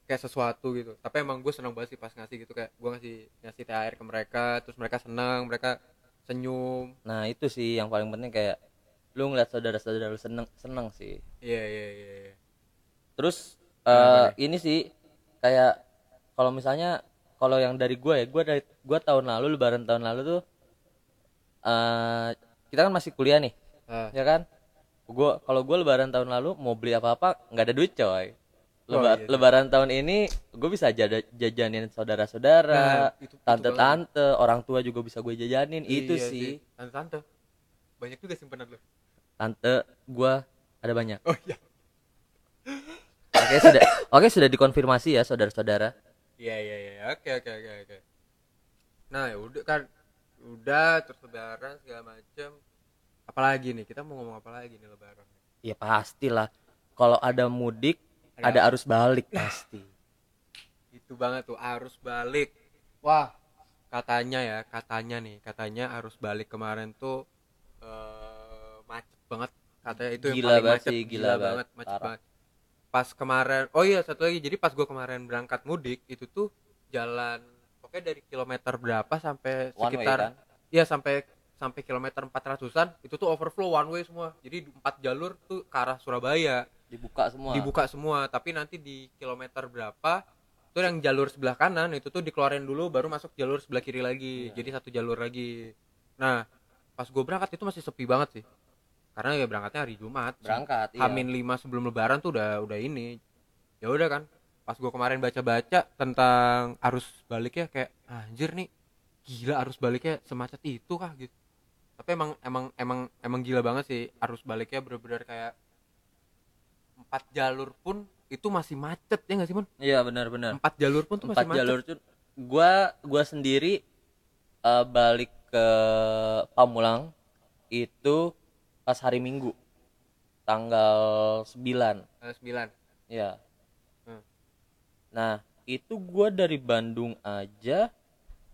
kayak sesuatu gitu. Tapi emang gue senang banget sih pas ngasih gitu kayak gue ngasih ngasih THR ke mereka terus mereka senang mereka senyum. Nah itu sih yang paling penting kayak lu ngeliat saudara-saudara lu seneng seneng sih. Iya iya iya iya. terus eh ini sih kayak kalau misalnya kalau yang dari gue ya gue dari gue tahun lalu lebaran tahun lalu tuh eh kita kan masih kuliah nih Ah, ya kan? Gue kalau gue lebaran tahun lalu mau beli apa apa nggak ada duit coy. Oh, Leba- iya sih. lebaran tahun ini gue bisa jada- jajanin saudara-saudara Nah, itu- itu tante-tante orang tua juga bisa gue jajanin itu iya sih. Tante-tante. Banyak juga simpanan lo tante gue ada banyak oh iya oke sudah oke sudah dikonfirmasi ya saudara-saudara Iya iya iya oke oke oke oke. Nah ya udah kan udah terus lebaran segala macem. Apalagi nih kita mau ngomong apa lagi nih lebaran? ya pastilah kalau ada mudik Ada ada arus balik pasti Itu banget tuh arus balik. Wah katanya ya katanya nih katanya arus balik kemarin tuh macet banget katanya itu yang Gila paling banget macet sih, gila banget, macet parah. banget. Pas kemarin oh iya satu lagi jadi pas gua kemarin berangkat mudik itu tuh jalan pokoknya dari kilometer berapa sampai One way, sekitar kan? Iya sampai sampai kilometer 400-an itu tuh overflow one way semua. Jadi empat jalur tuh ke arah Surabaya dibuka semua dibuka semua. Tapi nanti di kilometer berapa tuh yang jalur sebelah kanan itu tuh dikeluarin dulu baru masuk jalur sebelah kiri lagi. Iya. Jadi satu jalur lagi. Nah pas gue berangkat itu masih sepi banget sih. Karena ya berangkatnya hari Jumat. berangkat iya. Hamin 5 sebelum lebaran tuh udah udah ini. Ya udah kan. Pas gue kemarin baca-baca tentang arus baliknya kayak anjir nih gila arus baliknya semacet itu kah gitu. Tapi emang emang emang emang gila banget sih arus baliknya bener-bener kayak empat jalur pun itu masih macet ya nggak sih Mon? iya benar-benar Empat jalur pun tuh empat masih macet. jalur tuh gua gua sendiri eh, balik ke Pamulang itu pas hari Minggu tanggal 9 Eh, sembilan. ya Hmm. nah itu gua dari Bandung aja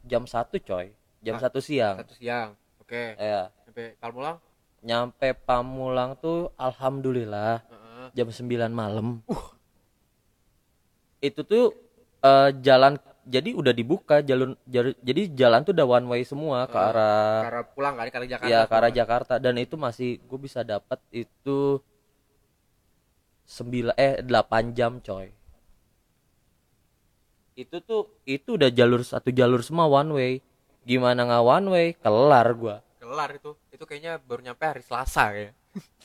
jam 1 coy jam Ah, 1 siang Satu siang. Oke. ya Sampai Kalmulang. nyampe Pamulang tuh alhamdulillah Heeh. jam 9 malam itu tuh eh, jalan jadi udah dibuka jalur, jalur jadi jalan tuh udah one way semua ke Ah, arah Ke arah pulang kan ke arah Jakarta. ya ke arah. Jakarta. Dan itu masih gue bisa dapat itu 9 eh 8 jam coy. Itu tuh itu udah jalur satu jalur semua one way. Gimana nggak one way? Kelar gua. Kelar itu. Itu kayaknya baru nyampe hari Selasa kayak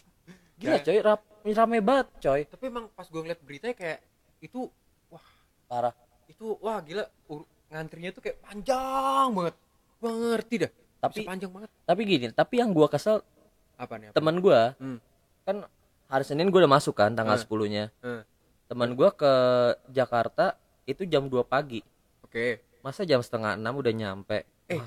gila coy rap, rame banget coy. Tapi emang pas gue ngeliat beritanya kayak itu wah parah itu wah gila ngantrinya tuh kayak panjang banget. Gua ngerti dah. Tapi Bisa panjang banget. tapi gini tapi yang gua kesel apa nih apa? teman gua. Hmm. kan hari Senin gua udah masuk kan tanggal Hmm. 10 nya Hmm. teman gua ke Jakarta itu jam 2 pagi. Oke. Masa jam setengah enam udah nyampe? Eh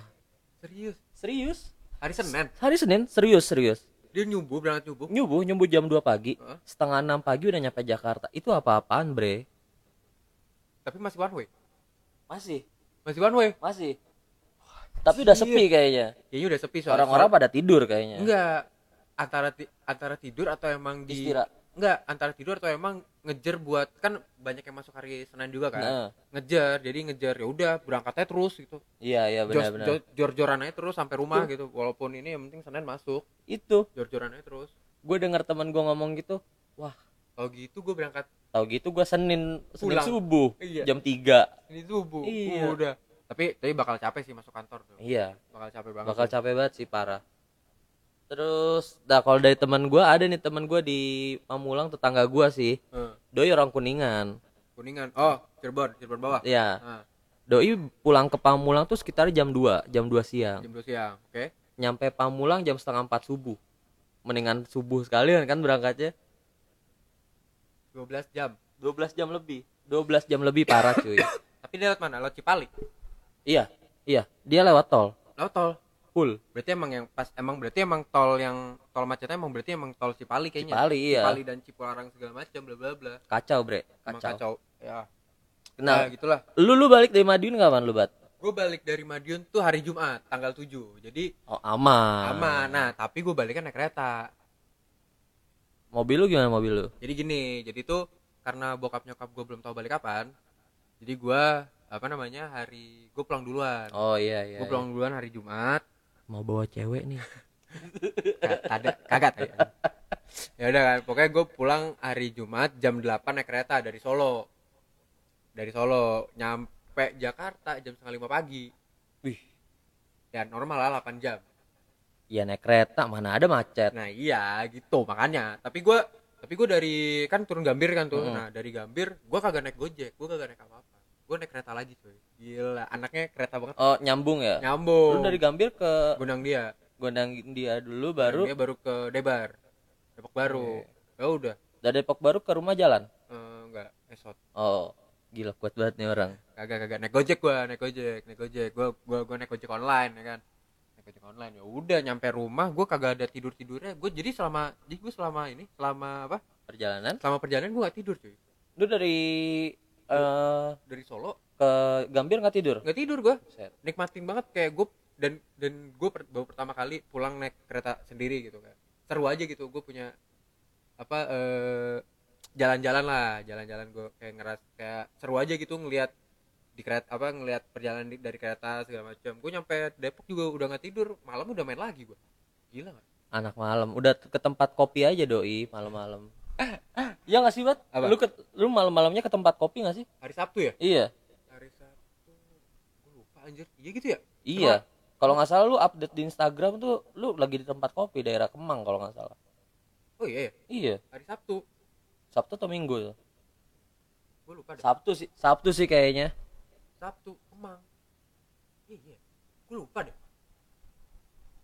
serius? Serius? Hari Senin? Hari Senin? Serius serius. Dia nyubuh berangkat nyubuh? Nyubuh nyubuh jam 2 pagi. Heeh. setengah enam pagi udah nyampe Jakarta. Itu apa-apaan bre tapi masih one way. Masih. Masih one way. Masih. Tapi udah sepi kayaknya. Kayaknya udah sepi soal orang-orang pada tidur kayaknya. Enggak. Antara ti- antara tidur atau emang di istirahat. Enggak antara tidur atau emang ngejar buat kan banyak yang masuk hari Senin juga kan. Nah, ngejar jadi ngejar ya udah berangkatnya terus gitu. Iya iya benar-benar. jo- jor-joran aja terus sampai rumah gitu walaupun ini yang penting Senin masuk. Itu. Jor-joran aja terus. Gue denger teman gue ngomong gitu wah kalau gitu gue berangkat tau gitu gue Senin Senin Pulang. subuh Iya. jam 3 ini subuh. Iya. udah. Tapi tapi bakal capek sih masuk kantor tuh. Iya. Bakal capek banget. Bakal sih. capek banget sih parah. Terus nah kalau dari teman gue ada nih teman gue di Pamulang tetangga gue sih. Eh, doi orang kuningan. Kuningan. Oh Cirebon Cirebon bawah. Ya Nah, doi pulang ke Pamulang tuh sekitar jam 2 jam 2 siang. Jam 2 siang oke. Nyampe Pamulang jam setengah 4 subuh. Mendingan subuh sekalian kan berangkatnya 12 jam. 12 jam lebih. 12 jam lebih parah cuy. Tapi dia lewat mana? Lewat Cipali? Iya iya. Dia lewat tol. Lewat tol? Full. Berarti emang yang pas emang berarti emang tol yang tol macetnya emang berarti emang tol Cipali kayaknya. Cipali, iya. Cipali dan Cipularang segala macam bla bla bla. Kacau bre. Emang kacau, kacau. Ya. Nah nah gitulah. Lu lu balik dari Madiun kapan lu bat? Gue balik dari Madiun tuh hari Jumat tanggal 7 jadi oh aman. Aman. Nah tapi gue baliknya naik kereta mobil lu gimana mobil lu? Jadi gini jadi tuh karena bokap nyokap gue belum tahu balik kapan jadi gue apa namanya hari gue pulang duluan. Oh iya iya, gue pulang duluan hari Jumat. Iya. mau bawa cewek nih. Ka- kada kagak tadi. ya udah kan pokoknya gue pulang hari Jumat jam 8 naik kereta dari Solo. Dari Solo nyampe Jakarta jam setengah lima pagi. Wih. Ya normal lah 8 jam iya naik kereta mana ada macet. Nah iya gitu makanya. Tapi gue tapi gue dari kan turun Gambir kan tuh. Hmm. nah dari Gambir gue kagak naik gojek gue kagak naik apa apa gue naik kereta lagi cuy gila anaknya kereta banget. Oh nyambung ya? Nyambung. Lu dari Gambir ke Gondang dia. Gondang dia dulu baru? Dia baru ke Debar. Depok Baru. Ya udah. Dari Depok baru ke rumah jalan? Eh, enggak esot. Oh gila kuat banget nih orang. Kagak kagak. Naik gojek gua naik gojek naik gojek. Gua gua gua naik gojek online ya kan naik gojek online. Ya udah nyampe rumah gua kagak ada tidur tidurnya gua jadi selama jadi gua selama ini selama apa? Perjalanan? Selama perjalanan gua gak tidur cuy. Lu dari eh dari Solo. ke Gambir nggak tidur? Nggak tidur gua. Set. nikmatin banget kayak gua dan dan gue baru pertama kali pulang naik kereta sendiri gitu kan seru aja gitu gue punya apa eh, jalan-jalan lah jalan-jalan gue kayak ngeras kayak seru aja gitu ngelihat di kereta apa ngelihat perjalanan di- dari kereta segala macam. Gue nyampe Depok juga udah nggak tidur malam udah main lagi gue gila nggak? Anak malam udah ke tempat kopi aja doi malam-malam. Iya nggak sih bat? Apa? lu ke, lu malam-malamnya ke tempat kopi nggak sih? Hari Sabtu ya? Iya. Hari Sabtu. Gue lupa anjir. Iya gitu ya? Iya. Kalau nggak salah lu update di Instagram tuh lu lagi di tempat kopi daerah Kemang kalau nggak salah. Oh iya ya? Iya. Hari Sabtu. Sabtu atau Minggu tuh? Gue lupa deh. Sabtu sih Sabtu sih kayaknya Sabtu Kemang iya gue lupa deh.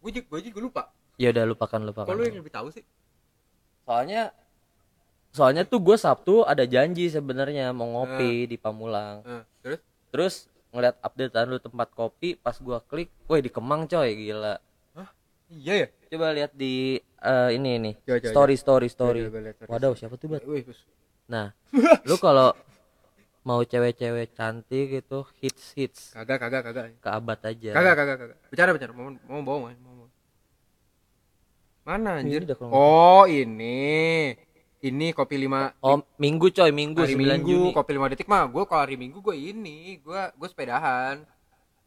Gue juga gue juga lupa. Ya udah lupakan lupakan. Kalau yang lebih tahu sih? Soalnya soalnya tuh gue Sabtu ada janji sebenarnya mau ngopi di Pamulang. Eh, terus? Terus ngeliat updatean lu tempat kopi pas gua klik woi di Kemang coy gila. Iya ya? Coba lihat di eh, ini ini. Coba, coba, story story story. Coba, coba lihat story. waduh siapa tuh bat nah lu kalau mau cewek-cewek cantik gitu hits hits. Kagak kagak kagak. Ke abad aja. Kagak kagak kagak. Bicara bicara mau mau bawa mau, mau. mana anjir? Ini oh ini. Ini kopi lima oh minggu coy minggu hari 9 minggu Juni. kopi lima detik mah. Gue kalau hari minggu gue ini gue gue sepedahan.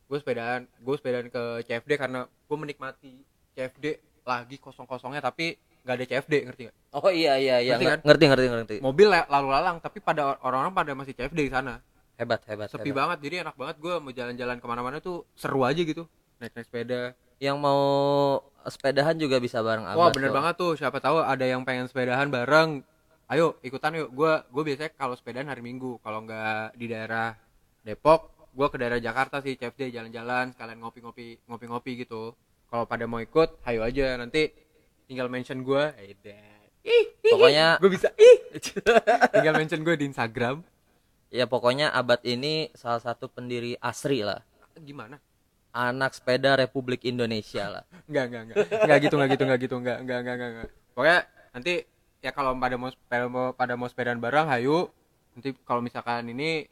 Gue sepedahan gue sepedahan ke CFD karena gue menikmati CFD lagi kosong kosongnya tapi nggak ada CFD ngerti gak oh iya iya iya. Ngerti kan? ngerti ngerti ngerti. Mobil la- lalu lalang tapi pada orang-orang pada masih CFD di sana. Hebat hebat sepi hebat. banget jadi enak banget gue mau jalan-jalan ke mana-mana tuh seru aja gitu. Naik naik sepeda. Yang mau sepedahan juga bisa bareng wah bener kok. banget tuh. Siapa tahu ada yang pengen sepedahan bareng. Ayo ikutan yuk. Gue gue biasanya kalau sepedahan hari minggu. Kalau nggak di daerah Depok gue ke daerah Jakarta sih CFD jalan-jalan sekalian ngopi-ngopi ngopi-ngopi gitu. Kalau pada mau ikut ayo aja. Nanti tinggal mention gue pokoknya gue bisa ih tinggal mention gue di Instagram ya pokoknya abad ini salah satu pendiri asri lah gimana anak sepeda Republik Indonesia lah Enggak, enggak, enggak. Enggak gitu, enggak gitu, enggak gitu, enggak, enggak, enggak, enggak, enggak. Pokoknya nanti ya kalau pada mau sepeda mau pada mau sepedaan bareng, hayu. Nanti kalau misalkan ini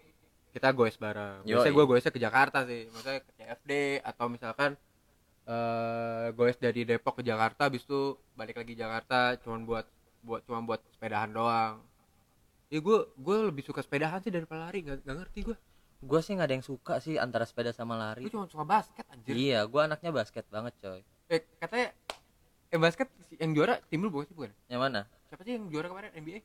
kita goes bareng. Biasanya gue goesnya ke Jakarta sih. Maksudnya ke CFD atau misalkan eh goes dari Depok ke Jakarta habis itu balik lagi Jakarta cuman buat buat cuma buat sepedahan doang. Ya gue gue lebih suka sepedahan sih daripada lari, enggak, ngerti gue. gue sih nggak ada yang suka sih antara sepeda sama lari Gue cuma suka basket anjir. iya gue anaknya basket banget coy Eh katanya eh basket yang juara tim lu bukan sih bukan? yang mana Siapa sih yang juara kemarin NBA?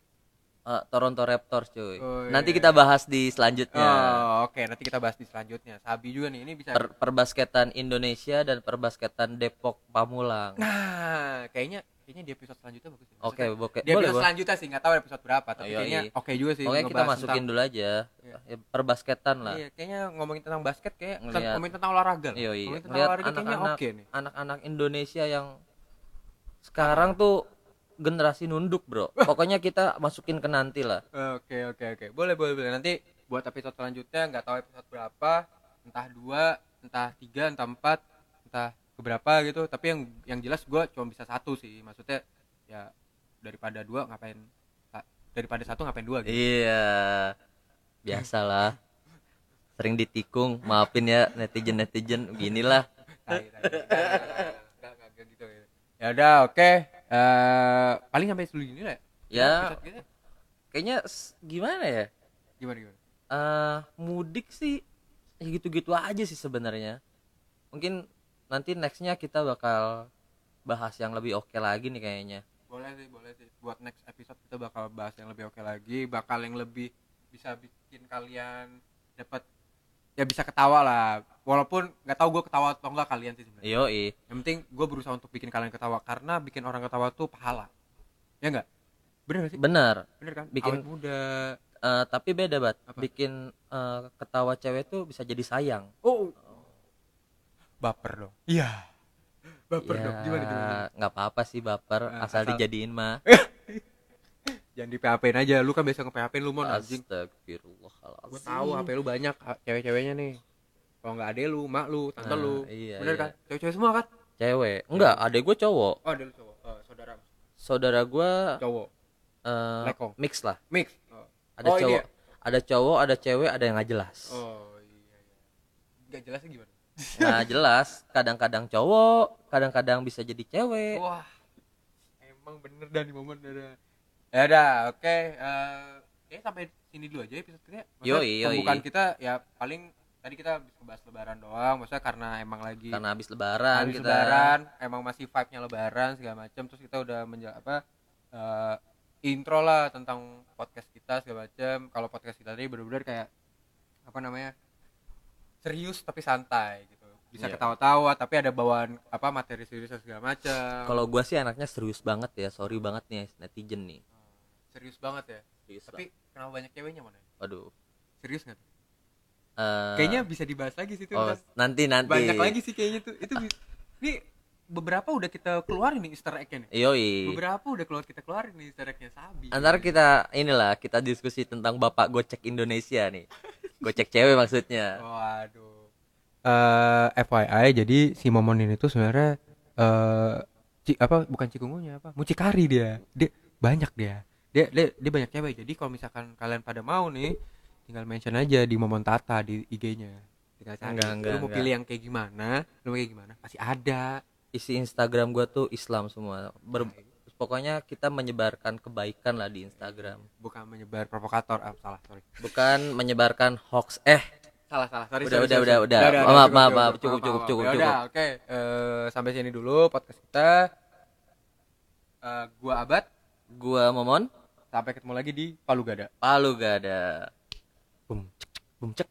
Eh, Toronto Raptors cuy Oh, nanti iya. kita bahas di selanjutnya Oh, oke, nanti kita bahas di selanjutnya. Sabi juga nih, ini bisa. Per- perbasketan Indonesia dan perbasketan Depok Pamulang Nah, kayaknya kayaknya di episode selanjutnya bagus. oke Maksudnya, boke Di episode boleh selanjutnya sih nggak tahu episode berapa, tapi kayaknya oke juga sih. Pokoknya kita masukin tentang- dulu aja Iya. Ya, perbasketan lah Iya, kayaknya ngomongin tentang basket kayak Ngeliat- ngomongin tentang olahraga lah. Iya, iya. Ngomongin tentang Ngeliat olahraga kayaknya anak-anak oke nih. anak-anak Indonesia yang sekarang tuh generasi nunduk bro. Pokoknya kita masukin ke nanti lah. Oke oke oke. Boleh boleh boleh. Nanti buat episode selanjutnya nggak tahu episode berapa entah dua entah tiga entah empat entah keberapa gitu. Tapi yang yang jelas gue cuma bisa satu sih. Maksudnya ya daripada dua ngapain daripada satu ngapain dua gitu? Iya. Biasalah. Sering ditikung. Maafin ya netizen netizen ginilah. Tai, tai. Nggak, nggak, nggak, nggak, nggak gitu ya. Ya udah oke Eh, paling sampai dulu ini lah Ya. episode kita. kayaknya gimana ya? Gimana gimana? Eh mudik sih ya gitu-gitu aja sih sebenarnya. Mungkin nanti nextnya kita bakal bahas yang lebih oke lagi nih kayaknya. Boleh sih boleh sih. Buat next episode kita bakal bahas yang lebih oke lagi bakal yang lebih bisa bikin kalian dapat ya bisa ketawa lah. Walaupun nggak tahu gue ketawa atau enggak kalian sih sebenarnya. Yoi. Yang penting gue berusaha untuk bikin kalian ketawa karena bikin orang ketawa tuh pahala. Ya enggak bener gak sih? Bener. Bener kan? Bikin- Awet muda. Eh, tapi beda bat. Apa? bikin eh, ketawa cewek tuh bisa jadi sayang. Oh. Baper dong. Iya. Baper ya dong gimana gimana? nggak apa-apa sih baper Eh, asal, asal- dijadiin mah jangan di PHP aja. Lu kan biasa nge PHP lu mau anjing. Gue Astagfirullahaladzim tahu HP lu banyak cewek-ceweknya nih. Kalau nggak ade lu mak lu tante Nah, lu. iya, bener iya. kan? Cewek-cewek semua kan? Cewek. Enggak adek gue cowok. Oh ada lu cowok. Eh, saudara. Saudara gue cowok. eh, Lekong. mix lah. Mix? Oh, ada Oh, cowok ya? ada cowok ada cewek ada yang nggak jelas. Oh iya iya. Nggak jelasnya gimana? Nah jelas. Kadang-kadang cowok kadang-kadang bisa jadi cewek. Wah emang bener dah di momen ada ya udah oke eh kayaknya sampai sini dulu aja episode kita Maksudnya Yoi, yoi. pembukaan kita ya paling tadi kita habis ngebahas lebaran doang. Maksudnya karena emang lagi karena habis lebaran habis kita. lebaran emang masih vibe-nya lebaran segala macam terus kita udah menja apa eh, intro lah tentang podcast kita segala macam kalau podcast kita tadi benar-benar kayak apa namanya serius tapi santai gitu. Bisa Iya. ketawa-tawa tapi ada bawaan apa materi serius segala macam kalau gua sih anaknya serius banget ya. Sorry banget nih netizen nih serius banget ya serius tapi kenapa banyak ceweknya mana banget. aduh serius nggak tuh? Eh, kayaknya bisa dibahas lagi sih tuh oh, nanti nanti banyak lagi sih kayaknya tuh itu ini beberapa udah kita keluarin nih Easter egg-nya nih Yoi. beberapa udah keluar kita keluarin nih Easter egg-nya Sabi Antar kita inilah kita diskusi tentang bapak gocek Indonesia nih. Gocek cewek maksudnya. Waduh. Eh FYI jadi si Momon ini tuh sebenarnya eh ci- apa bukan cikungunya apa? Mucikari dia. Dia banyak dia. Dia dia, dia banyak cewek. Jadi kalau misalkan kalian pada mau nih tinggal mention aja di Momon Tata di IG-nya. Tinggal cari. Enggak, enggak, lu mau enggak. pilih yang kayak gimana? Lu mau kayak gimana? Pasti ada. Isi Instagram gua tuh Islam semua. Ber- pokoknya kita menyebarkan kebaikan lah di Instagram. Bukan menyebar provokator. Ah, salah, sorry. Bukan menyebarkan hoax. Eh, Salah, salah. Sorry, Udah, sorry, udah, sorry, udah, udah. Maaf, maaf, maaf. Cukup, cukup, cukup, Ya udah, cukup. oke. Eh, sampai sini dulu podcast kita. Eh, gua Abad. gua Momon, Sampai ketemu lagi di Palu Gada. Palu gak ada. Bum, cek, bum, cek.